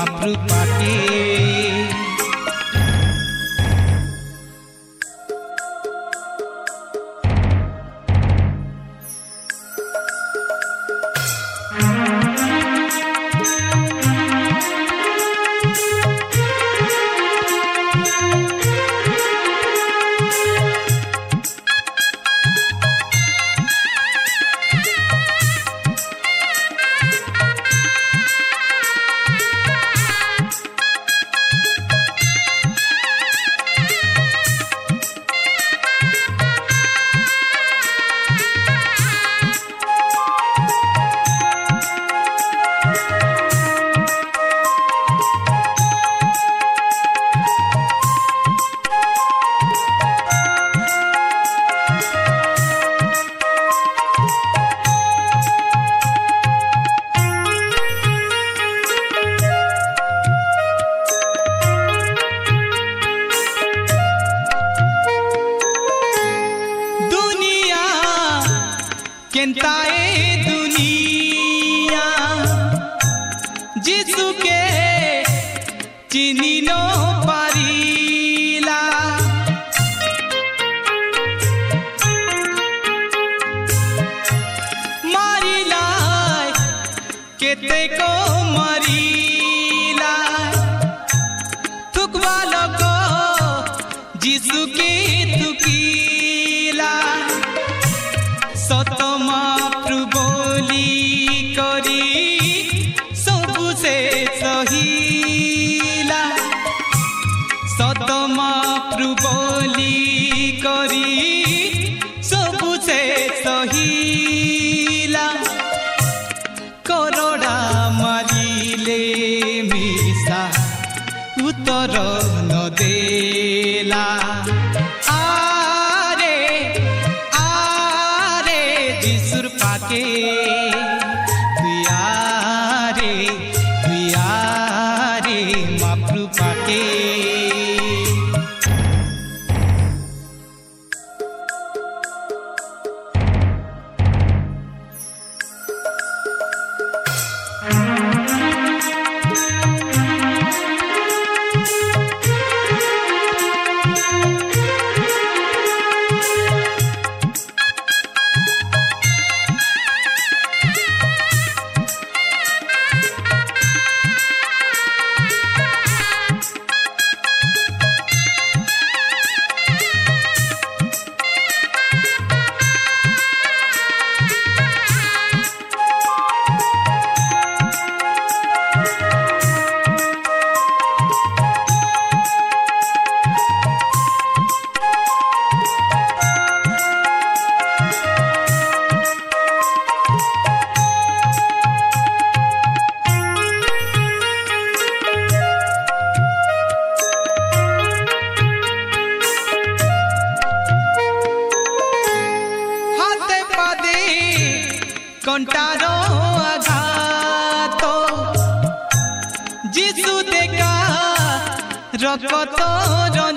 মাপ্রু পাকে अरू बोली करी सबु से सहिला। करोडा मारिले मिसा उतर को जो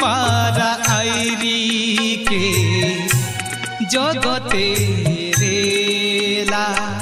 পারা আইরি কে? জগতে রেলা।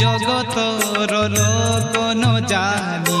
জগত রোগ কোনো জানি।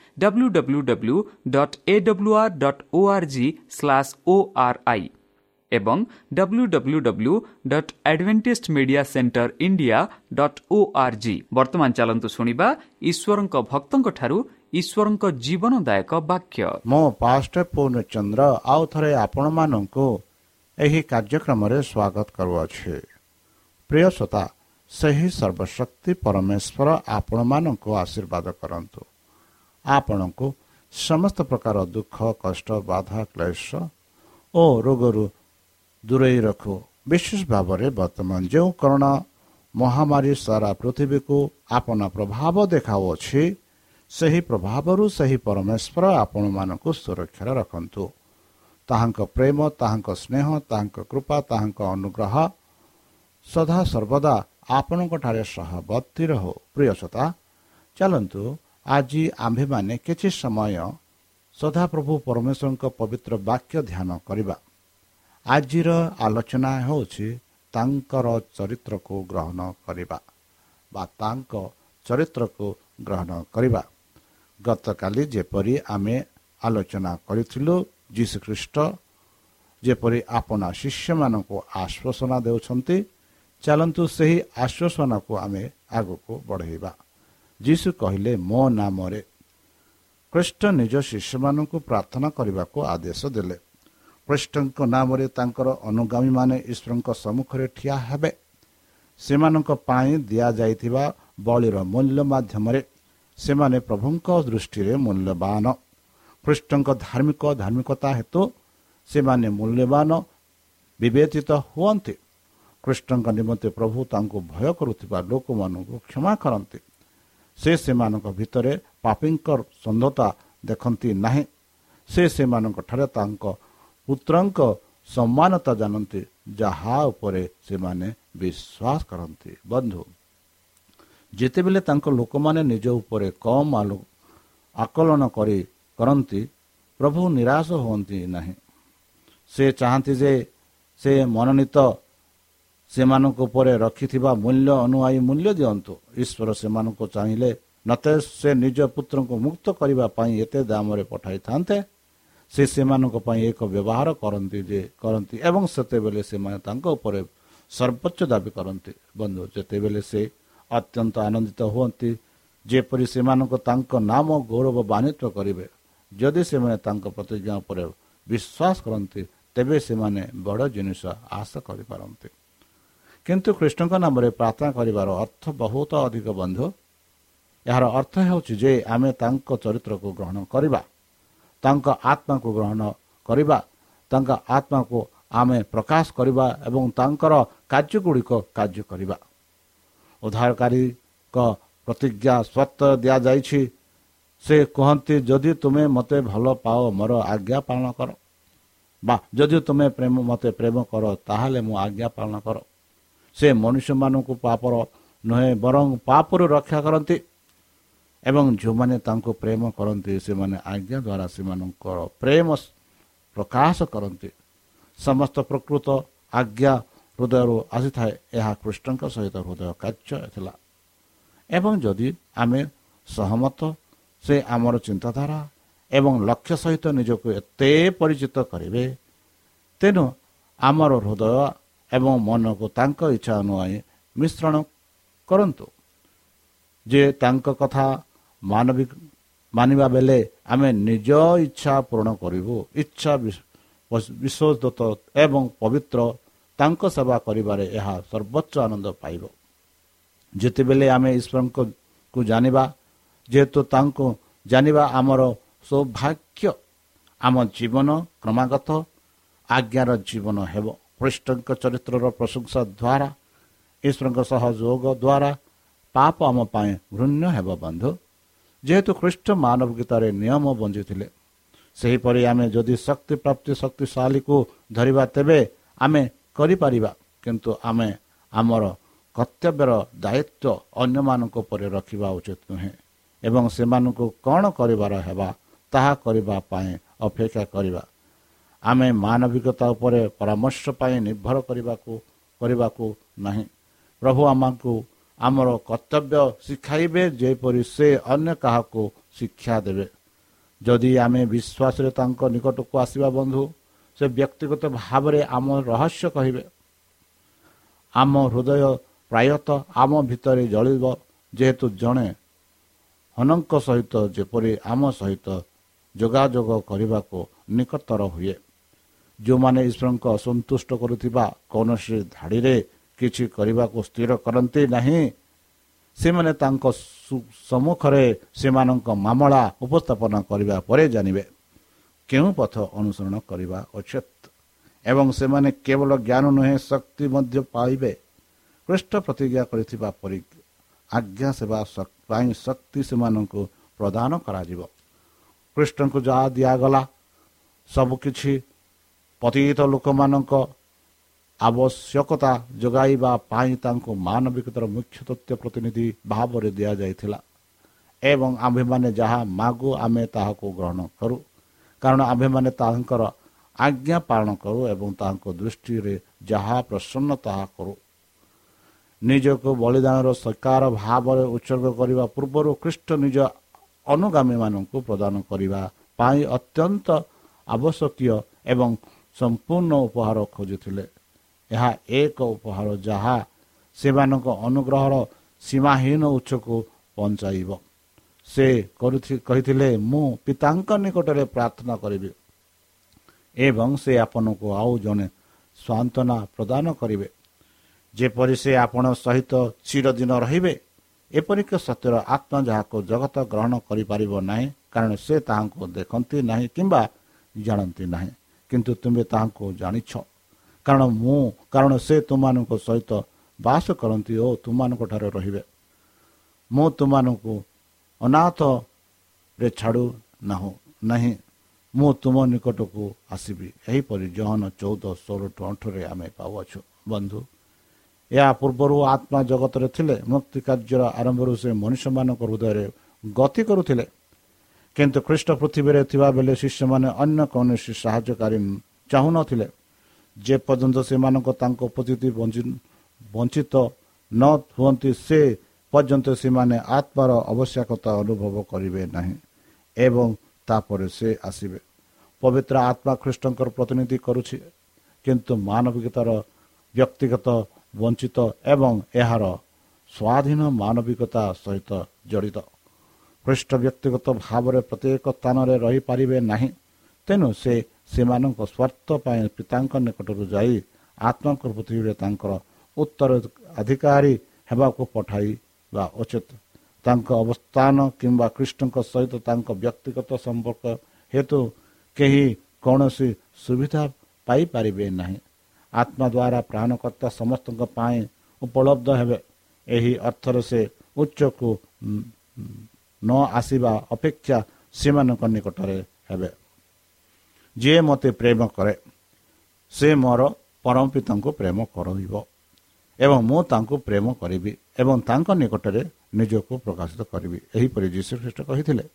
dot O R G slash O I ଏବଂ W W W dot Adventist media centre India dot O R G ବର୍ତ୍ତମାନ ଚାଲନ୍ତୁ ଶୁଣିବା ଈଶ୍ୱରଙ୍କ ଭକ୍ତଙ୍କଠାରୁ ଈଶ୍ୱରଙ୍କ ଜୀବନଦାୟକ ବାକ୍ୟ ମୁଁ ପାଷ୍ଟ ପୂର୍ଣ୍ଣଚନ୍ଦ୍ର ଆଉ ଥରେ ଆପଣମାନଙ୍କୁ ଏହି କାର୍ଯ୍ୟକ୍ରମରେ ସ୍ୱାଗତ କରୁଅଛି। ପ୍ରିୟ ଶ୍ରୋତା ସେହି ସର୍ବଶକ୍ତି ପରମେଶ୍ୱର ଆପଣମାନଙ୍କୁ ଆଶୀର୍ବାଦ କରନ୍ତୁ। ଆପଣଙ୍କୁ ସମସ୍ତ ପ୍ରକାର ଦୁଃଖ କଷ୍ଟ ବାଧା କ୍ଲେଶ ଓ ରୋଗରୁ ଦୂରେଇ ରଖୁ। ବିଶେଷ ଭାବରେ ବର୍ତ୍ତମାନ ଯେଉଁ କରୋନା ମହାମାରୀ ସାରା ପୃଥିବୀକୁ ଆପଣା ପ୍ରଭାବ ଦେଖାଉଅଛି ସେହି ପ୍ରଭାବରୁ ସେହି ପରମେଶ୍ୱର ଆପଣମାନଙ୍କୁ ସୁରକ୍ଷାରେ ରଖନ୍ତୁ। ତାହାଙ୍କ ପ୍ରେମ ତାହାଙ୍କ ସ୍ନେହ ତାହାଙ୍କ କୃପା ତାହାଙ୍କ ଅନୁଗ୍ରହ ସଦାସର୍ବଦା ଆପଣଙ୍କଠାରେ ସହବର୍ତ୍ତୀ ରହୁ। ପ୍ରିୟସତା ଚାଲନ୍ତୁ ଆଜି ଆମ୍ଭେମାନେ କିଛି ସମୟ ସଦାପ୍ରଭୁ ପରମେଶ୍ୱରଙ୍କ ପବିତ୍ର ବାକ୍ୟ ଧ୍ୟାନ କରିବା। ଆଜିର ଆଲୋଚନା ହେଉଛି ତାଙ୍କର ଚରିତ୍ରକୁ ଗ୍ରହଣ କରିବା ବା ତାଙ୍କ ଚରିତ୍ରକୁ ଗ୍ରହଣ କରିବା। ଗତକାଲି ଯେପରି ଆମେ ଆଲୋଚନା କରିଥିଲୁ ଯୀଶୁଖ୍ରୀଷ୍ଟ ଯେପରି ଆପଣା ଶିଷ୍ୟମାନଙ୍କୁ ଆଶ୍ୱାସନା ଦେଉଛନ୍ତି ଚାଲନ୍ତୁ ସେହି ଆଶ୍ୱାସନାକୁ ଆମେ ଆଗକୁ ବଢ଼େଇବା। ଯୀଶୁ କହିଲେ ମୋ ନାମରେ ଖ୍ରୀଷ୍ଟ ନିଜ ଶିଷ୍ୟମାନଙ୍କୁ ପ୍ରାର୍ଥନା କରିବାକୁ ଆଦେଶ ଦେଲେ। ଖ୍ରୀଷ୍ଟଙ୍କ ନାମରେ ତାଙ୍କର ଅନୁଗାମୀମାନେ ଈଶ୍ୱରଙ୍କ ସମ୍ମୁଖରେ ଠିଆ ହେବେ। ସେମାନଙ୍କ ପାଇଁ ଦିଆଯାଇଥିବା ବଳିର ମୂଲ୍ୟ ମାଧ୍ୟମରେ ସେମାନେ ପ୍ରଭୁଙ୍କ ଦୃଷ୍ଟିରେ ମୂଲ୍ୟବାନ। ଖ୍ରୀଷ୍ଟଙ୍କ ଧାର୍ମିକ ଧାର୍ମିକତା ହେତୁ ସେମାନେ ମୂଲ୍ୟବାନ ବିବେଚିତ ହୁଅନ୍ତି। ଖ୍ରୀଷ୍ଟଙ୍କ ନିମନ୍ତେ ପ୍ରଭୁ ତାଙ୍କୁ ଭୟ କରୁଥିବା ଲୋକମାନଙ୍କୁ କ୍ଷମା କରନ୍ତି। ସେ ସେମାନଙ୍କ ଭିତରେ ପାପୀଙ୍କ ସନ୍ଧତା ଦେଖନ୍ତି ନାହିଁ। ସେ ସେମାନଙ୍କଠାରେ ତାଙ୍କ ପୁତ୍ରଙ୍କ ସମ୍ମାନତା ଜାଣନ୍ତି ଯାହା ଉପରେ ସେମାନେ ବିଶ୍ୱାସ କରନ୍ତି। ବନ୍ଧୁ ଯେତେବେଳେ ତାଙ୍କ ଲୋକମାନେ ନିଜ ଉପରେ କମ୍ ଆଲୋ ଆକଳନ କରି କରନ୍ତି ପ୍ରଭୁ ନିରାଶ ହୁଅନ୍ତି ନାହିଁ। ସେ ଚାହାନ୍ତି ଯେ ସେ ମନୋନୀତ ସେମାନଙ୍କ ଉପରେ ରଖିଥିବା ମୂଲ୍ୟ ଅନୁଆୟୀ ମୂଲ୍ୟ ଦିଅନ୍ତୁ। ଈଶ୍ୱର ସେମାନଙ୍କୁ ଚାହିଁଲେ ନତେ ସେ ନିଜ ପୁତ୍ରଙ୍କୁ ମୁକ୍ତ କରିବା ପାଇଁ ଏତେ ଦାମରେ ପଠାଇଥାନ୍ତେ। ସେ ସେମାନଙ୍କ ପାଇଁ ଏକ ବ୍ୟବହାର କରନ୍ତି ଯେ କରନ୍ତି ଏବଂ ସେତେବେଳେ ସେମାନେ ତାଙ୍କ ଉପରେ ସର୍ବୋଚ୍ଚ ଦାବି କରନ୍ତି। ବନ୍ଧୁ ଯେତେବେଳେ ସେ ଅତ୍ୟନ୍ତ ଆନନ୍ଦିତ ହୁଅନ୍ତି ଯେପରି ସେମାନଙ୍କୁ ତାଙ୍କ ନାମ ଗୌରବାନ୍ୱିତ କରିବେ ଯଦି ସେମାନେ ତାଙ୍କ ପ୍ରତିଜ୍ଞା ଉପରେ ବିଶ୍ୱାସ କରନ୍ତି ତେବେ ସେମାନେ ବଡ଼ ଜିନିଷ ଆଶା କରିପାରନ୍ତି। କିନ୍ତୁ କୃଷ୍ଣଙ୍କ ନାମରେ ପ୍ରାର୍ଥନା କରିବାର ଅର୍ଥ ବହୁତ ଅଧିକ ବନ୍ଧୁ। ଏହାର ଅର୍ଥ ହେଉଛି ଯେ ଆମେ ତାଙ୍କ ଚରିତ୍ରକୁ ଗ୍ରହଣ କରିବା ତାଙ୍କ ଆତ୍ମାକୁ ଗ୍ରହଣ କରିବା ତାଙ୍କ ଆତ୍ମାକୁ ଆମେ ପ୍ରକାଶ କରିବା ଏବଂ ତାଙ୍କର କାର୍ଯ୍ୟଗୁଡ଼ିକ କାର୍ଯ୍ୟ କରିବା। ଉଦ୍ଧାରକାରୀଙ୍କ ପ୍ରତିଜ୍ଞା ସତ୍ୟ ଦିଆଯାଇଛି। ସେ କୁହନ୍ତି ଯଦି ତୁମେ ମୋତେ ଭଲ ପାଅ ମୋର ଆଜ୍ଞା ପାଳନ କର। ବା ଯଦି ତୁମେ ପ୍ରେମ ମୋତେ ପ୍ରେମ କର ତାହେଲେ ମୁଁ ଆଜ୍ଞା ପାଳନ କର। ସେ ମନୁଷ୍ୟମାନଙ୍କୁ ପାପର ନୁହେଁ ବରଂ ପାପରୁ ରକ୍ଷା କରନ୍ତି ଏବଂ ଯେଉଁମାନେ ତାଙ୍କୁ ପ୍ରେମ କରନ୍ତି ସେମାନେ ଆଜ୍ଞା ଦ୍ୱାରା ସେମାନଙ୍କର ପ୍ରେମ ପ୍ରକାଶ କରନ୍ତି। ସମସ୍ତ ପ୍ରକୃତ ଆଜ୍ଞା ହୃଦୟରୁ ଆସିଥାଏ ଏହା କୃଷ୍ଣଙ୍କ ସହିତ ହୃଦୟ କାର୍ଯ୍ୟ ଥିଲା। ଏବଂ ଯଦି ଆମେ ସହମତ ସେ ଆମର ଚିନ୍ତାଧାରା ଏବଂ ଲକ୍ଷ୍ୟ ସହିତ ନିଜକୁ ଏତେ ପରିଚିତ କରିବେ ତେଣୁ ଆମର ହୃଦୟ ଏବଂ ମନକୁ ତାଙ୍କ ଇଚ୍ଛା ଅନୁଯାୟୀ ମିଶ୍ରଣ କରନ୍ତୁ। ଯେ ତାଙ୍କ କଥା ମାନବିକ ମାନିବା ବେଳେ ଆମେ ନିଜ ଇଚ୍ଛା ପୂରଣ କରିବୁ। ଇଚ୍ଛା ବିଶ୍ୱଦତ ଏବଂ ପବିତ୍ର ତାଙ୍କ ସେବା କରିବାରେ ଏହା ସର୍ବୋଚ୍ଚ ଆନନ୍ଦ ପାଇବ। ଯେତେବେଳେ ଆମେ ଈଶ୍ୱରଙ୍କୁ ଜାଣିବା ଯେହେତୁ ତାଙ୍କୁ ଜାଣିବା ଆମର ସୌଭାଗ୍ୟ ଆମ ଜୀବନ କ୍ରମାଗତ ଆଜ୍ଞାର ଜୀବନ ହେବ। ଖ୍ରୀଷ୍ଟଙ୍କ ଚରିତ୍ରର ପ୍ରଶଂସା ଦ୍ୱାରା ଈଶ୍ୱରଙ୍କ ସହଯୋଗ ଦ୍ୱାରା ପାପ ଆମ ପାଇଁ ଘୃଣ୍ୟ ହେବ ବନ୍ଧୁ। ଯେହେତୁ ଖ୍ରୀଷ୍ଟ ମାନବ ଗୀତାରେ ନିୟମ ବଞ୍ଚିଥିଲେ ସେହିପରି ଆମେ ଯଦି ଶକ୍ତି ପ୍ରାପ୍ତି ଶକ୍ତିଶାଳୀକୁ ଧରିବା ତେବେ ଆମେ କରିପାରିବା କିନ୍ତୁ ଆମେ ଆମର କର୍ତ୍ତବ୍ୟର ଦାୟିତ୍ୱ ଅନ୍ୟମାନଙ୍କ ଉପରେ ରଖିବା ଉଚିତ ନୁହେଁ ଏବଂ ସେମାନଙ୍କୁ କ'ଣ କରିବାର ହେବା ତାହା କରିବା ପାଇଁ ଅପେକ୍ଷା କରିବା। ଆମେ ମାନବିକତା ଉପରେ ପରାମର୍ଶ ପାଇଁ ନିର୍ଭର କରିବାକୁ କରିବାକୁ ନାହିଁ। ପ୍ରଭୁ ଆମକୁ ଆମର କର୍ତ୍ତବ୍ୟ ଶିଖାଇବେ ଯେପରି ସେ ଅନ୍ୟ କାହାକୁ ଶିକ୍ଷା ଦେବେ। ଯଦି ଆମେ ବିଶ୍ୱାସରେ ତାଙ୍କ ନିକଟକୁ ଆସିବା ବନ୍ଧୁ ସେ ବ୍ୟକ୍ତିଗତ ଭାବରେ ଆମ ରହସ୍ୟ କହିବେ। ଆମ ହୃଦୟ ପ୍ରାୟତଃ ଆମ ଭିତରେ ଜଳିବ ଯେହେତୁ ଜଣେ ହନଙ୍କ ସହିତ ଯେପରି ଆମ ସହିତ ଯୋଗାଯୋଗ କରିବାକୁ ନିକଟତର ହୁଏ। ଯେଉଁମାନେ ଈଶ୍ୱରଙ୍କ ଅସନ୍ତୁଷ୍ଟ କରୁଥିବା କୌଣସି ଧାଡ଼ିରେ କିଛି କରିବାକୁ ସ୍ଥିର କରନ୍ତି ନାହିଁ ସେମାନେ ତାଙ୍କ ସମ୍ମୁଖରେ ସେମାନଙ୍କ ମାମଲା ଉପସ୍ଥାପନ କରିବା ପରେ ଜାଣିବେ କେଉଁ ପଥ ଅନୁସରଣ କରିବା ଉଚିତ। ଏବଂ ସେମାନେ କେବଳ ଜ୍ଞାନ ନୁହେଁ ଶକ୍ତି ମଧ୍ୟ ପାଇବେ। ପୃଷ୍ଠ ପ୍ରତିଜ୍ଞା କରିଥିବା ପରି ଆଜ୍ଞା ସେବା ପାଇଁ ଶକ୍ତି ସେମାନଙ୍କୁ ପ୍ରଦାନ କରାଯିବ। କୃଷ୍ଣଙ୍କୁ ଯାହା ଦିଆଗଲା ସବୁକିଛି ପତିତ ଲୋକମାନଙ୍କ ଆବଶ୍ୟକତା ଯୋଗାଇବା ପାଇଁ ତାଙ୍କୁ ମାନବିକତାର ମୁଖ୍ୟ ତଥ୍ୟ ପ୍ରତିନିଧି ଭାବରେ ଦିଆଯାଇଥିଲା। ଏବଂ ଆମ୍ଭେମାନେ ଯାହା ମାଗୁ ଆମେ ତାହାକୁ ଗ୍ରହଣ କରୁ। କାରଣ ଆମ୍ଭେମାନେ ତାହାଙ୍କର ଆଜ୍ଞା ପାଳନ କରୁ ଏବଂ ତାହାଙ୍କ ଦୃଷ୍ଟିରେ ଯାହା ପ୍ରସନ୍ନ ତାହା କରୁ। ନିଜକୁ ବଳିଦାନର ସରକାର ଭାବରେ ଉତ୍ସର୍ଗ କରିବା ପୂର୍ବରୁ ଖ୍ରୀଷ୍ଟ ନିଜ ଅନୁଗାମୀମାନଙ୍କୁ ପ୍ରଦାନ କରିବା ପାଇଁ ଅତ୍ୟନ୍ତ ଆବଶ୍ୟକୀୟ ଏବଂ ସମ୍ପୂର୍ଣ୍ଣ ଉପହାର ଖୋଜୁଥିଲେ। ଏହା ଏକ ଉପହାର ଯାହା ସେମାନଙ୍କ ଅନୁଗ୍ରହର ସୀମାହୀନ ଉଚ୍ଚକୁ ପହଞ୍ଚାଇବ ସେ କହିଥିଲେ ମୁଁ ପିତାଙ୍କ ନିକଟରେ ପ୍ରାର୍ଥନା କରିବି ଏବଂ ସେ ଆପଣଙ୍କୁ ଆଉ ଜଣେ ସାନ୍ତ୍ୱନା ପ୍ରଦାନ କରିବେ। ଯେପରି ସେ ଆପଣ ସହିତ ଚିରଦିନ ରହିବେ ଏପରିକି ସତ୍ୟର ଆତ୍ମା ଯାହାକୁ ଜଗତ ଗ୍ରହଣ କରିପାରିବ ନାହିଁ କାରଣ ସେ ତାହାଙ୍କୁ ଦେଖନ୍ତି ନାହିଁ କିମ୍ବା ଜାଣନ୍ତି ନାହିଁ। କିନ୍ତୁ ତୁମେ ତାହାଙ୍କୁ ଜାଣିଛ। କାରଣ ମୁଁ କାରଣ ସେ ତୁମମାନଙ୍କ ସହିତ ବାସ କରନ୍ତି ଓ ତୁମମାନଙ୍କ ଠାରେ ରହିବେ। ମୁଁ ତୁମମାନଙ୍କୁ ଅନାଥରେ ଛାଡ଼ୁ ନାହୁଁ ନାହିଁ ମୁଁ ତୁମ ନିକଟକୁ ଆସିବି। ଏହିପରି ଜହନ ଚଉଦ ଷୋହଳ ଟୁ ଅଠରେ ଆମେ ପାଉଅଛୁ। ବନ୍ଧୁ ଏହା ପୂର୍ବରୁ ଆତ୍ମା ଜଗତରେ ଥିଲେ ମୁକ୍ତି କାର୍ଯ୍ୟର ଆରମ୍ଭରୁ ସେ ମଣିଷମାନଙ୍କ ହୃଦୟରେ ଗତି କରୁଥିଲେ। କିନ୍ତୁ ଖ୍ରୀଷ୍ଟ ପୃଥିବୀରେ ଥିବାବେଳେ ଶିଷ୍ୟମାନେ ଅନ୍ୟ କୌଣସି ସାହାଯ୍ୟକାରୀ ଚାହୁଁନଥିଲେ ଯେପର୍ଯ୍ୟନ୍ତ ସେମାନଙ୍କ ତାଙ୍କ ଉପସ୍ଥିତି ବଞ୍ଚିତ ନ ହୁଅନ୍ତି ସେ ପର୍ଯ୍ୟନ୍ତ ସେମାନେ ଆତ୍ମାର ଆବଶ୍ୟକତା ଅନୁଭବ କରିବେ ନାହିଁ ଏବଂ ତାପରେ ସେ ଆସିବେ। ପବିତ୍ର ଆତ୍ମା ଖ୍ରୀଷ୍ଟଙ୍କର ପ୍ରତିନିଧି କରୁଛି କିନ୍ତୁ ମାନବିକତାର ବ୍ୟକ୍ତିଗତ ବଞ୍ଚିତ ଏବଂ ଏହାର ସ୍ୱାଧୀନ ମାନବିକତା ସହିତ ଜଡ଼ିତ। ଖ୍ରୀଷ୍ଟ ବ୍ୟକ୍ତିଗତ ଭାବରେ ପ୍ରତ୍ୟେକ ସ୍ଥାନରେ ରହିପାରିବେ ନାହିଁ। ତେଣୁ ସେ ସେମାନଙ୍କ ସ୍ୱାର୍ଥ ପାଇଁ ପିତାଙ୍କ ନିକଟରୁ ଯାଇ ଆତ୍ମାଙ୍କ ପୃଥିବୀରେ ତାଙ୍କର ଉତ୍ତରାଧିକାରୀ ହେବାକୁ ପଠାଇବା ଉଚିତ। ତାଙ୍କ ଅବସ୍ଥାନ କିମ୍ବା କୃଷ୍ଣଙ୍କ ସହିତ ତାଙ୍କ ବ୍ୟକ୍ତିଗତ ସମ୍ପର୍କ ହେତୁ କେହି କୌଣସି ସୁବିଧା ପାଇପାରିବେ ନାହିଁ। ଆତ୍ମା ଦ୍ୱାରା ପ୍ରାଣକର୍ତ୍ତା ସମସ୍ତଙ୍କ ପାଇଁ ଉପଲବ୍ଧ ହେବେ। ଏହି ଅର୍ଥରେ ସେ ଉଚ୍ଚକୁ ନ ଆସିବା ଅପେକ୍ଷା ସେମାନଙ୍କ ନିକଟରେ ହେବେ। ଯିଏ ମୋତେ ପ୍ରେମ କରେ ସେ ମୋର ପରମ ପିତାଙ୍କୁ ପ୍ରେମ କରିବ ଏବଂ ମୁଁ ତାଙ୍କୁ ପ୍ରେମ କରିବି ଏବଂ ତାଙ୍କ ନିକଟରେ ନିଜକୁ ପ୍ରକାଶିତ କରିବି। ଏହିପରି ଯୀଶୁ ଖ୍ରୀଷ୍ଟ କହିଥିଲେ।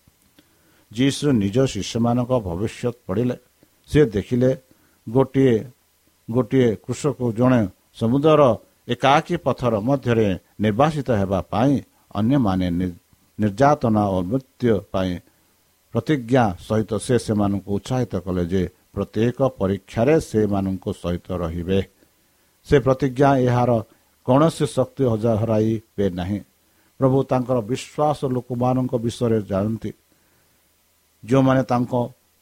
ଯୀଶୁ ନିଜ ଶିଷ୍ୟମାନଙ୍କ ଭବିଷ୍ୟତ ପଢ଼ିଲେ। ସେ ଦେଖିଲେ ଗୋଟିଏ ଗୋଟିଏ କୃଷକ ଜଣେ ସମୁଦ୍ରର ଏକାକୀ ପଥର ମଧ୍ୟରେ ନିର୍ବାସିତ ହେବା ପାଇଁ ଅନ୍ୟମାନେ ନିର୍ଯାତନା ଓ ମୃତ୍ୟୁ ପାଇଁ ପ୍ରତିଜ୍ଞା ସହିତ ସେ ସେମାନଙ୍କୁ ଉତ୍ସାହିତ କଲେ ଯେ ପ୍ରତ୍ୟେକ ପରୀକ୍ଷାରେ ସେମାନଙ୍କ ସହିତ ରହିବେ। ସେ ପ୍ରତିଜ୍ଞା ଏହାର କୌଣସି ଶକ୍ତି ହରାଇବେ ନାହିଁ। ପ୍ରଭୁ ତାଙ୍କର ବିଶ୍ୱାସ ଲୋକମାନଙ୍କ ବିଷୟରେ ଜାଣନ୍ତି। ଯେଉଁମାନେ ତାଙ୍କ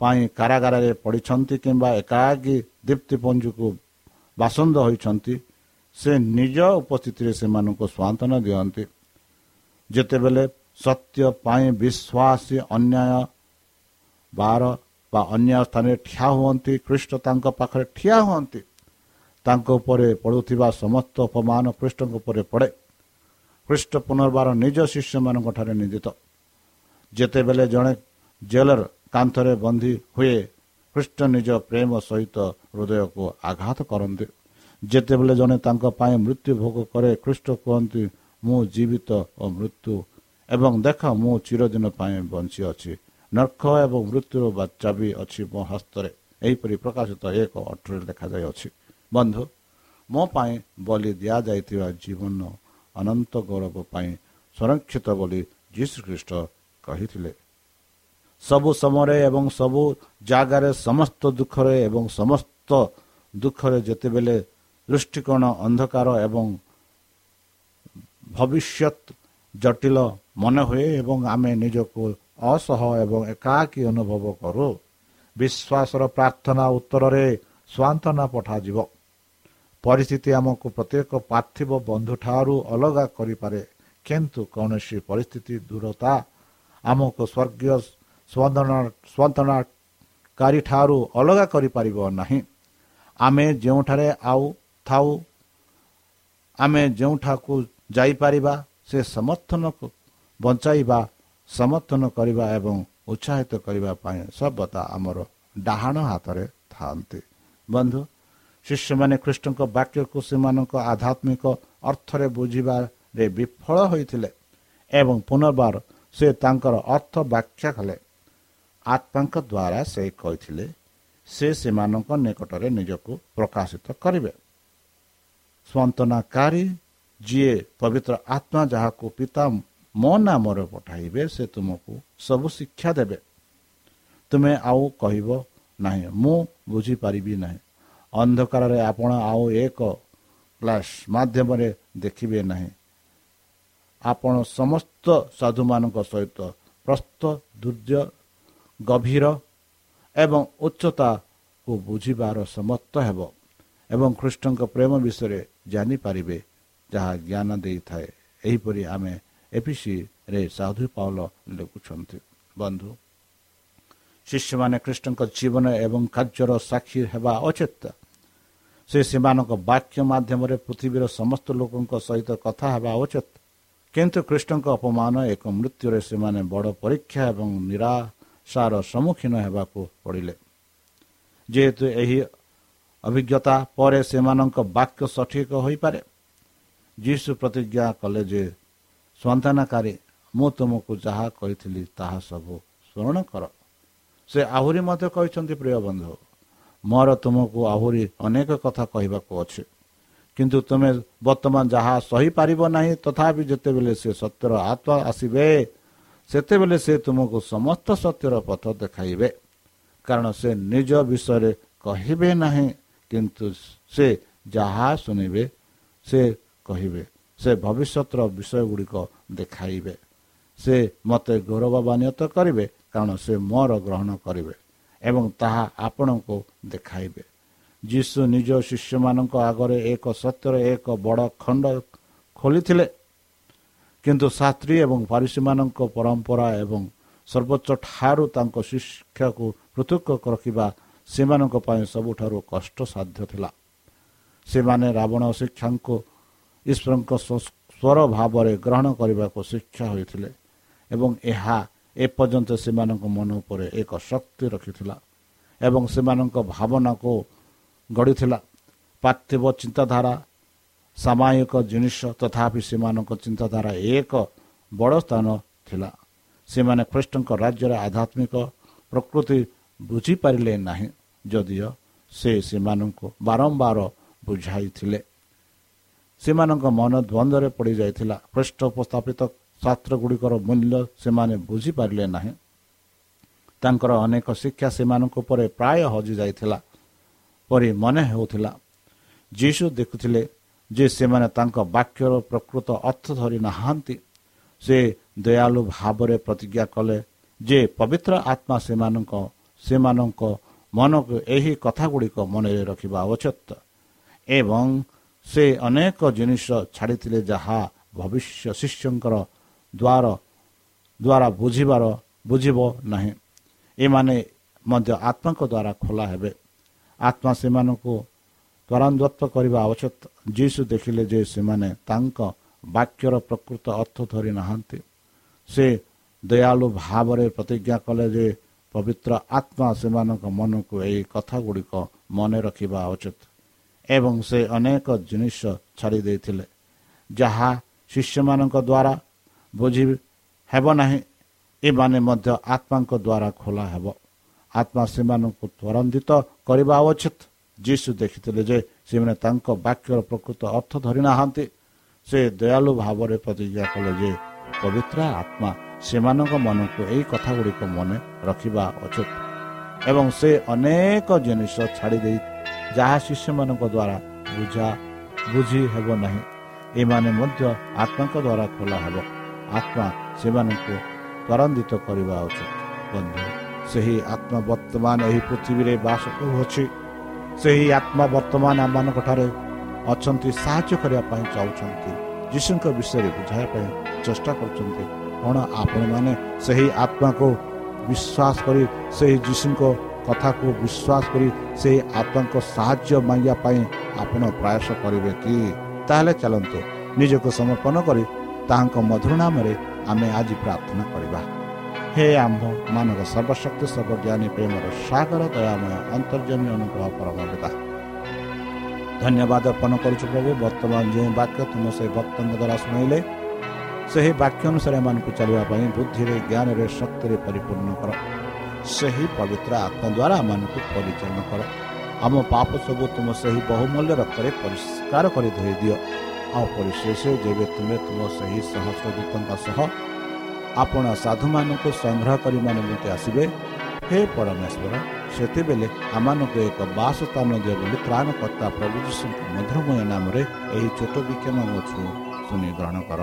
ପାଇଁ କାରାଗାରରେ ପଡ଼ିଛନ୍ତି କିମ୍ବା ଏକାକୀ ଦୀପ୍ତିପଞ୍ଜୁକୁ ବାସନ୍ଦ ହୋଇଛନ୍ତି ସେ ନିଜ ଉପସ୍ଥିତିରେ ସେମାନଙ୍କୁ ସ୍ୱାନ୍ତନା ଦିଅନ୍ତି। ଯେତେବେଳେ ସତ୍ୟ ପାଇଁ ବିଶ୍ୱାସୀ ଅନ୍ୟାୟ ବାର ବା ଅନ୍ୟ ସ୍ଥାନରେ ଠିଆ ହୁଅନ୍ତି ଖ୍ରୀଷ୍ଟ ତାଙ୍କ ପାଖରେ ଠିଆ ହୁଅନ୍ତି ତାଙ୍କ ଉପରେ ପଡ଼ୁଥିବା ସମସ୍ତ ଅପମାନ ଖ୍ରୀଷ୍ଟଙ୍କ ଉପରେ ପଡ଼େ। ଖ୍ରୀଷ୍ଟ ପୁନର୍ବାର ନିଜ ଶିଷ୍ୟମାନଙ୍କ ଠାରେ ନିନ୍ଦିତ। ଯେତେବେଳେ ଜଣେ ଜେଲର କାନ୍ଥରେ ବନ୍ଦୀ ହୁଏ ଖ୍ରୀଷ୍ଟ ନିଜ ପ୍ରେମ ସହିତ ହୃଦୟକୁ ଆଘାତ କରନ୍ତି। ଯେତେବେଳେ ଜଣେ ତାଙ୍କ ପାଇଁ ମୃତ୍ୟୁ ଭୋଗ କରେ ଖ୍ରୀଷ୍ଟ କୁହନ୍ତି ମୁଁ ଜୀବିତ ଓ ମୃତ୍ୟୁ ଏବଂ ଦେଖ ମୁଁ ଚିରଦିନ ପାଇଁ ବଞ୍ଚି ଅଛି। ନର୍ଖ ଏବଂ ମୃତ୍ୟୁର ବି ଅଛି ମୋ ହସ୍ତରେ। ଏହିପରି ପ୍ରକାଶିତ ଏକ ଅଠରେ ଲେଖାଯାଇଅଛି ବନ୍ଧୁ ମୋ ପାଇଁ ବଲି ଦିଆଯାଇଥିବା ଜୀବନ ଅନନ୍ତ ଗୌରବ ପାଇଁ ସଂରକ୍ଷିତ ବୋଲି ଯୀଶୁଖ୍ରୀଷ୍ଟ କହିଥିଲେ। ସବୁ ସମୟରେ ଏବଂ ସବୁ ଜାଗାରେ ସମସ୍ତ ଦୁଃଖରେ ଏବଂ ସମସ୍ତ ଦୁଃଖରେ ଯେତେବେଳେ ଦୃଷ୍ଟିକୋଣ ଅନ୍ଧକାର ଏବଂ ଭବିଷ୍ୟତ ଜଟିଳ ମନେ ହୁଏ ଏବଂ ଆମେ ନିଜକୁ ଅସହ ଏବଂ ଏକାକୀ ଅନୁଭବ କରୁ ବିଶ୍ୱାସର ପ୍ରାର୍ଥନା ଉତ୍ତରରେ ସ୍ୱାନ୍ତନା ପଠାଯିବ ପରିସ୍ଥିତି ଆମକୁ ପ୍ରତ୍ୟେକ ପାର୍ଥିବ ବନ୍ଧୁଠାରୁ ଅଲଗା କରିପାରେ କିନ୍ତୁ କୌଣସି ପରିସ୍ଥିତି ଦୂରତା ଆମକୁ ସ୍ୱର୍ଗୀୟ ସ୍ୱନ୍ଦନାକାରୀ ଠାରୁ ଅଲଗା କରିପାରିବ ନାହିଁ ଆମେ ଯେଉଁଠାରେ ଆଉ ଥାଉ ଆମେ ଯେଉଁଠାକୁ ଯାଇପାରିବା ସେ ସମର୍ଥନକୁ ବଞ୍ଚାଇବା ସମର୍ଥନ କରିବା ଏବଂ ଉତ୍ସାହିତ କରିବା ପାଇଁ ସର୍ବଦା ଆମର ଡାହାଣ ହାତରେ ଥାଆନ୍ତି। ବନ୍ଧୁ ଶିଷ୍ୟମାନେ ଖ୍ରୀଷ୍ଟଙ୍କ ବାକ୍ୟକୁ ସେମାନଙ୍କ ଆଧ୍ୟାତ୍ମିକ ଅର୍ଥରେ ବୁଝିବାରେ ବିଫଳ ହୋଇଥିଲେ ଏବଂ ପୁନର୍ବାର ସେ ତାଙ୍କର ଅର୍ଥ ବ୍ୟାଖ୍ୟା କଲେ। ଆତ୍ମାଙ୍କ ଦ୍ୱାରା ସେ କହିଥିଲେ ସେ ସେମାନଙ୍କ ନିକଟରେ ନିଜକୁ ପ୍ରକାଶିତ କରିବେ। ସ୍ୱନ୍ତନାକାରୀ ଯିଏ ପବିତ୍ର ଆତ୍ମା ଯାହାକୁ ପିତା ମୋ ନାମରେ ପଠାଇବେ ସେ ତୁମକୁ ସବୁ ଶିକ୍ଷା ଦେବେ। ତୁମେ ଆଉ କହିବ ନାହିଁ ମୁଁ ବୁଝିପାରିବି ନାହିଁ। ଅନ୍ଧକାରରେ ଆପଣ ଆଉ ଏକ କ୍ଲାସ୍ ମାଧ୍ୟମରେ ଦେଖିବେ ନାହିଁ। ଆପଣ ସମସ୍ତ ସାଧୁମାନଙ୍କ ସହିତ ପ୍ରସ୍ତ ଦୁର୍ଯ୍ୟ ଗଭୀର ଏବଂ ଉଚ୍ଚତାକୁ ବୁଝିବାର ସମର୍ଥ ହେବ ଏବଂ ଖ୍ରୀଷ୍ଟଙ୍କ ପ୍ରେମ ବିଷୟରେ ଜାଣିପାରିବେ ଯାହା ଜ୍ଞାନ ଦେଇଥାଏ। ଏହିପରି ଆମେ ଏପିସିରେ ସାଧୁ ପାଉଲ ଲେଖୁଛନ୍ତି। ବନ୍ଧୁ ଶିଷ୍ୟମାନେ ଖ୍ରୀଷ୍ଟଙ୍କ ଜୀବନ ଏବଂ କାର୍ଯ୍ୟର ସାକ୍ଷୀ ହେବା ଉଚିତ। ସେ ସେମାନଙ୍କ ବାକ୍ୟ ମାଧ୍ୟମରେ ପୃଥିବୀର ସମସ୍ତ ଲୋକଙ୍କ ସହିତ କଥା ହେବା ଉଚିତ। କିନ୍ତୁ ଖ୍ରୀଷ୍ଟଙ୍କ ଅପମାନ ଏକ ମୃତ୍ୟୁରେ ସେମାନେ ବଡ଼ ପରୀକ୍ଷା ଏବଂ ନିରାଶାର ସମ୍ମୁଖୀନ ହେବାକୁ ପଡ଼ିଲେ। ଯେହେତୁ ଏହି ଅଭିଜ୍ଞତା ପରେ ସେମାନଙ୍କ ବାକ୍ୟ ସଠିକ ହୋଇପାରେ। ଯୀଶୁ ପ୍ରତିଜ୍ଞା କଲେ ଯେ ସନ୍ତାନକାରୀ ମୁଁ ତୁମକୁ ଯାହା କହିଥିଲି ତାହା ସବୁ ସ୍ମରଣ କର। ସେ ଆହୁରି ମଧ୍ୟ କହିଛନ୍ତି ପ୍ରିୟ ବନ୍ଧୁ ମୋର ତୁମକୁ ଆହୁରି ଅନେକ କଥା କହିବାକୁ ଅଛି। କିନ୍ତୁ ତୁମେ ବର୍ତ୍ତମାନ ଯାହା ସହିପାରିବ ନାହିଁ ତଥାପି ଯେତେବେଳେ ସେ ସତ୍ୟର ଆତ୍ମା ଆସିବେ ସେତେବେଳେ ସେ ତୁମକୁ ସମସ୍ତ ସତ୍ୟର ପଥ ଦେଖାଇବେ। କାରଣ ସେ ନିଜ ବିଷୟରେ କହିବେ ନାହିଁ କିନ୍ତୁ ସେ ଯାହା ଶୁଣିବେ ସେ କହିବେ। ସେ ଭବିଷ୍ୟତର ବିଷୟ ଗୁଡ଼ିକ ଦେଖାଇବେ। ସେ ମୋତେ ଗୌରବାନ୍ୱିତ କରିବେ କାରଣ ସେ ମୋର ଗ୍ରହଣ କରିବେ ଏବଂ ତାହା ଆପଣଙ୍କୁ ଦେଖାଇବେ। ଯୀଶୁ ନିଜ ଶିଷ୍ୟମାନଙ୍କ ଆଗରେ ଏକ ସତ୍ୟର ଏକ ବଡ଼ ଖଣ୍ଡ ଖୋଲିଥିଲେ। କିନ୍ତୁ ଶାସ୍ତ୍ରୀ ଏବଂ ପାରିଶୀମାନଙ୍କ ପରମ୍ପରା ଏବଂ ସର୍ବୋଚ୍ଚ ଠାରୁ ତାଙ୍କ ଶିକ୍ଷାକୁ ପୃଥକ ରଖିବା ସେମାନଙ୍କ ପାଇଁ ସବୁଠାରୁ କଷ୍ଟସାଧ୍ୟ ଥିଲା। ସେମାନେ ରାବଣ ଶିକ୍ଷାଙ୍କୁ ଈଶ୍ୱରଙ୍କ ସ୍ୱର ଭାବରେ ଗ୍ରହଣ କରିବାକୁ ଶିକ୍ଷା ହୋଇଥିଲେ ଏବଂ ଏହା ଏପର୍ଯ୍ୟନ୍ତ ସେମାନଙ୍କ ମନ ଉପରେ ଏକ ଶକ୍ତି ରଖିଥିଲା ଏବଂ ସେମାନଙ୍କ ଭାବନାକୁ ଗଢ଼ିଥିଲା। ପାର୍ଥିବ ଚିନ୍ତାଧାରା ସାମାୟିକ ଜିନିଷ ତଥାପି ସେମାନଙ୍କ ଚିନ୍ତାଧାରା ଏକ ବଡ଼ ସ୍ଥାନ ଥିଲା। ସେମାନେ ଖ୍ରୀଷ୍ଟଙ୍କ ରାଜ୍ୟରେ ଆଧ୍ୟାତ୍ମିକ ପ୍ରକୃତି ବୁଝିପାରିଲେ ନାହିଁ ଯଦିଓ ସେ ସେମାନଙ୍କୁ ବାରମ୍ବାର ବୁଝାଇଥିଲେ। ସେମାନଙ୍କ ମନ ଦ୍ୱନ୍ଦ୍ୱରେ ପଡ଼ିଯାଇଥିଲା ଖ୍ରୀଷ୍ଟ ଉପସ୍ଥାପିତ ଶାସ୍ତ୍ର ଗୁଡ଼ିକର ମୂଲ୍ୟ ସେମାନେ ବୁଝିପାରିଲେ ନାହିଁ। ତାଙ୍କର ଅନେକ ଶିକ୍ଷା ସେମାନଙ୍କ ଉପରେ ପ୍ରାୟ ହଜିଯାଇଥିଲା ପରି ମନେ ହେଉଥିଲା। ଯୀଶୁ ଦେଖୁଥିଲେ ଯେ ସେମାନେ ତାଙ୍କ ବାକ୍ୟର ପ୍ରକୃତ ଅର୍ଥ ଧରି ନାହାନ୍ତି। ସେ ଦୟାଳୁ ଭାବରେ ପ୍ରତିଜ୍ଞା କଲେ ଯେ ପବିତ୍ର ଆତ୍ମା ସେମାନଙ୍କ ସେମାନଙ୍କ ମନକୁ ଏହି କଥା ଗୁଡ଼ିକ ମନରେ ରଖିବା ଆବଶ୍ୟକ ଏବଂ ସେ ଅନେକ ଜିନିଷ ଛାଡ଼ିଥିଲେ ଯାହା ଭବିଷ୍ୟ ଶିଷ୍ୟଙ୍କର ଦ୍ୱାର ଦ୍ୱାରା ବୁଝିବାର ବୁଝିବ ନାହିଁ। ଏମାନେ ମଧ୍ୟ ଆତ୍ମାଙ୍କ ଦ୍ୱାରା ଖୋଲା ହେବେ। ଆତ୍ମା ସେମାନଙ୍କୁ ତ୍ୱରାନ୍ୱତ କରିବା ଆବଶ୍ୟକ। ଯୀଶୁ ଦେଖିଲେ ଯେ ସେମାନେ ତାଙ୍କ ବାକ୍ୟର ପ୍ରକୃତ ଅର୍ଥ ଧରି ନାହାନ୍ତି। ସେ ଦୟାଳୁ ଭାବରେ ପ୍ରତିଜ୍ଞା କଲେ ଯେ ପବିତ୍ର ଆତ୍ମା ସେମାନଙ୍କ ମନକୁ ଏହି କଥା ଗୁଡ଼ିକ ମନେ ରଖିବା ଉଚିତ ଏବଂ ସେ ଅନେକ ଜିନିଷ ଛାଡ଼ି ଦେଇଥିଲେ ଯାହା ଶିଷ୍ୟମାନଙ୍କ ଦ୍ୱାରା ବୁଝି ହେବ ନାହିଁ ଏମାନେ ମଧ୍ୟ ଆତ୍ମାଙ୍କ ଦ୍ୱାରା ଖୋଲା ହେବ। ଆତ୍ମା ସେମାନଙ୍କୁ ତ୍ୱରାନ୍ୱିତ କରିବା ଉଚିତ। ଯୀଶୁ ଦେଖିଥିଲେ ଯେ ସେମାନେ ତାଙ୍କ ବାକ୍ୟର ପ୍ରକୃତ ଅର୍ଥ ଧରିନାହାନ୍ତି। ସେ ଦୟାଳୁ ଭାବରେ ପ୍ରତିଜ୍ଞା କଲେ ଯେ ପବିତ୍ର ଆତ୍ମା ସେମାନଙ୍କ ମନକୁ ଏହି କଥା ଗୁଡ଼ିକ ମନେ ରଖିବା ଉଚିତ। ଏବଂ ସେ ଅନେକ ଜିନିଷ ଛାଡ଼ି ଦେଇ ଯାହା ଶିଷ୍ୟମାନଙ୍କ ଦ୍ୱାରା ବୁଝା ବୁଝି ହେବ ନାହିଁ ଏମାନେ ମଧ୍ୟ ଆତ୍ମାଙ୍କ ଦ୍ୱାରା ଖୋଲା ହେବ। ଆତ୍ମା ସେମାନଙ୍କୁ ତ୍ୱରାନ୍ୱିତ କରିବା ଉଚିତ। ବନ୍ଧୁ ସେହି ଆତ୍ମା ବର୍ତ୍ତମାନ ଏହି ପୃଥିବୀରେ ବାସ କରୁଅଛି। ସେହି ଆତ୍ମା ବର୍ତ୍ତମାନ ଆମମାନଙ୍କଠାରେ ଅଛନ୍ତି ସାହାଯ୍ୟ କରିବା ପାଇଁ ଚାହୁଁଛନ୍ତି। ଯୀଶୁଙ୍କ ବିଷୟରେ ବୁଝାଇବା ପାଇଁ ଚେଷ୍ଟା କରୁଛନ୍ତି। କ'ଣ ଆପଣମାନେ ସେହି ଆତ୍ମାକୁ ବିଶ୍ୱାସ କରି ସେହି ଯୀଶୁଙ୍କ କଥାକୁ ବିଶ୍ୱାସ କରି ସେହି ଆତ୍ମାଙ୍କ ସାହାଯ୍ୟ ମାଗିବା ପାଇଁ ଆପଣ ପ୍ରୟାସ କରିବେ କି? ତାହେଲେ ଚାଲନ୍ତୁ ନିଜକୁ ସମର୍ପଣ କରି ତାହାଙ୍କ ମଧୁର ନାମରେ ଆମେ ଆଜି ପ୍ରାର୍ଥନା କରିବା। ହେ ଆମ୍ଭ ମାନଙ୍କ ସର୍ବଶକ୍ତି ସର୍ବଜ୍ଞାନୀ ପ୍ରେମର ସାଗର ଦୟାମୟ ଅନ୍ତର୍ଜମୀ ଅନୁଗ୍ରହ ପରମ ପିତା। ଧନ୍ୟବାଦ ଅର୍ପଣ କରୁଛୁ ପ୍ରଭୁ ବର୍ତ୍ତମାନ ଯେଉଁ ବାକ୍ୟ ତୁମ ସେହି ଭକ୍ତଙ୍କ ଦ୍ୱାରା ଶୁଣାଇଲେ ସେହି ବାକ୍ୟ ଅନୁସାରେ ଏମାନଙ୍କୁ ଚାଲିବା ପାଇଁ ବୁଦ୍ଧିରେ ଜ୍ଞାନରେ ଶକ୍ତିରେ ପରିପୂର୍ଣ୍ଣ କର। ସେହି ପବିତ୍ର ଆତ୍ମା ଦ୍ୱାରା ଆମମାନଙ୍କୁ ପରିଚାଳନା କର। ଆମ ପାପ ସବୁ ତୁମ ସେହି ବହୁମୂଲ୍ୟ ରକ୍ତରେ ପରିଷ୍କାର କରି ଧୋଇ ଦିଅ। ଆଉ ପରିଶେଷ ଯେବେ ତୁମେ ତୁମ ସେହି ସହସ୍ର ଦୂତଙ୍କ ସହ ଆପଣ ସାଧୁମାନଙ୍କୁ ସଂଗ୍ରହ କରିବା ନିମନ୍ତେ ଆସିବେ ହେ ପରମେଶ୍ୱର ସେତେବେଳେ ଆମମାନଙ୍କୁ ଏକ ବାସ ସ୍ଥାନ ଦିଅ ବୋଲି ତ୍ରାଣକର୍ତ୍ତା ପ୍ରଭୁ ଯୀଶୁଙ୍କ ମଧୁରମୟ ନାମରେ ଏହି ଛୋଟ ବିକ୍ଷମ ଅଛୁ ଶୁଣି ଗ୍ରହଣ କର।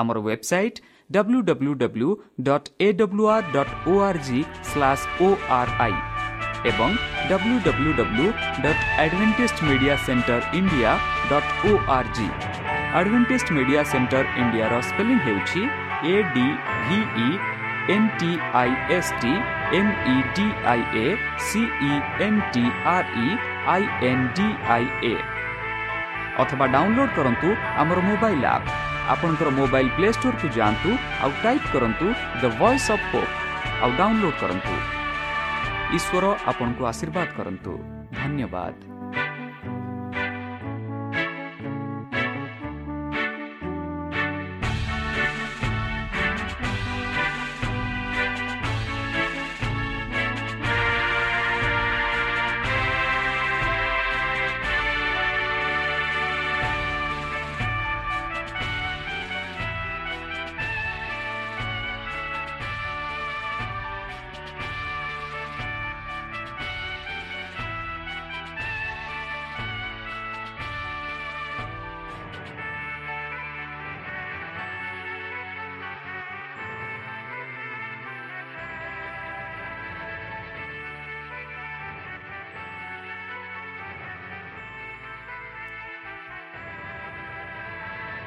ଆମର website W W W dot A W R dot O R G slash O R I ଏବଂ W W W dot Adventist media centre India dot O R G Adventist media centre ଇଣ୍ଡିଆର spelling ହେଉଛି A D V E N T I S T M E D I A C E N T R E I N D I A ଅଥବା download କରନ୍ତୁ ଆମର mobile app ଆପଣଙ୍କର mobile play ଷ୍ଟୋରକୁ ଯାଆନ୍ତୁ ଆଉ type କରନ୍ତୁ the voice of hope ଆଉ download କରନ୍ତୁ। ଈଶ୍ୱର ଆପଣଙ୍କୁ ଆଶୀର୍ବାଦ କରନ୍ତୁ। ଧନ୍ୟବାଦ।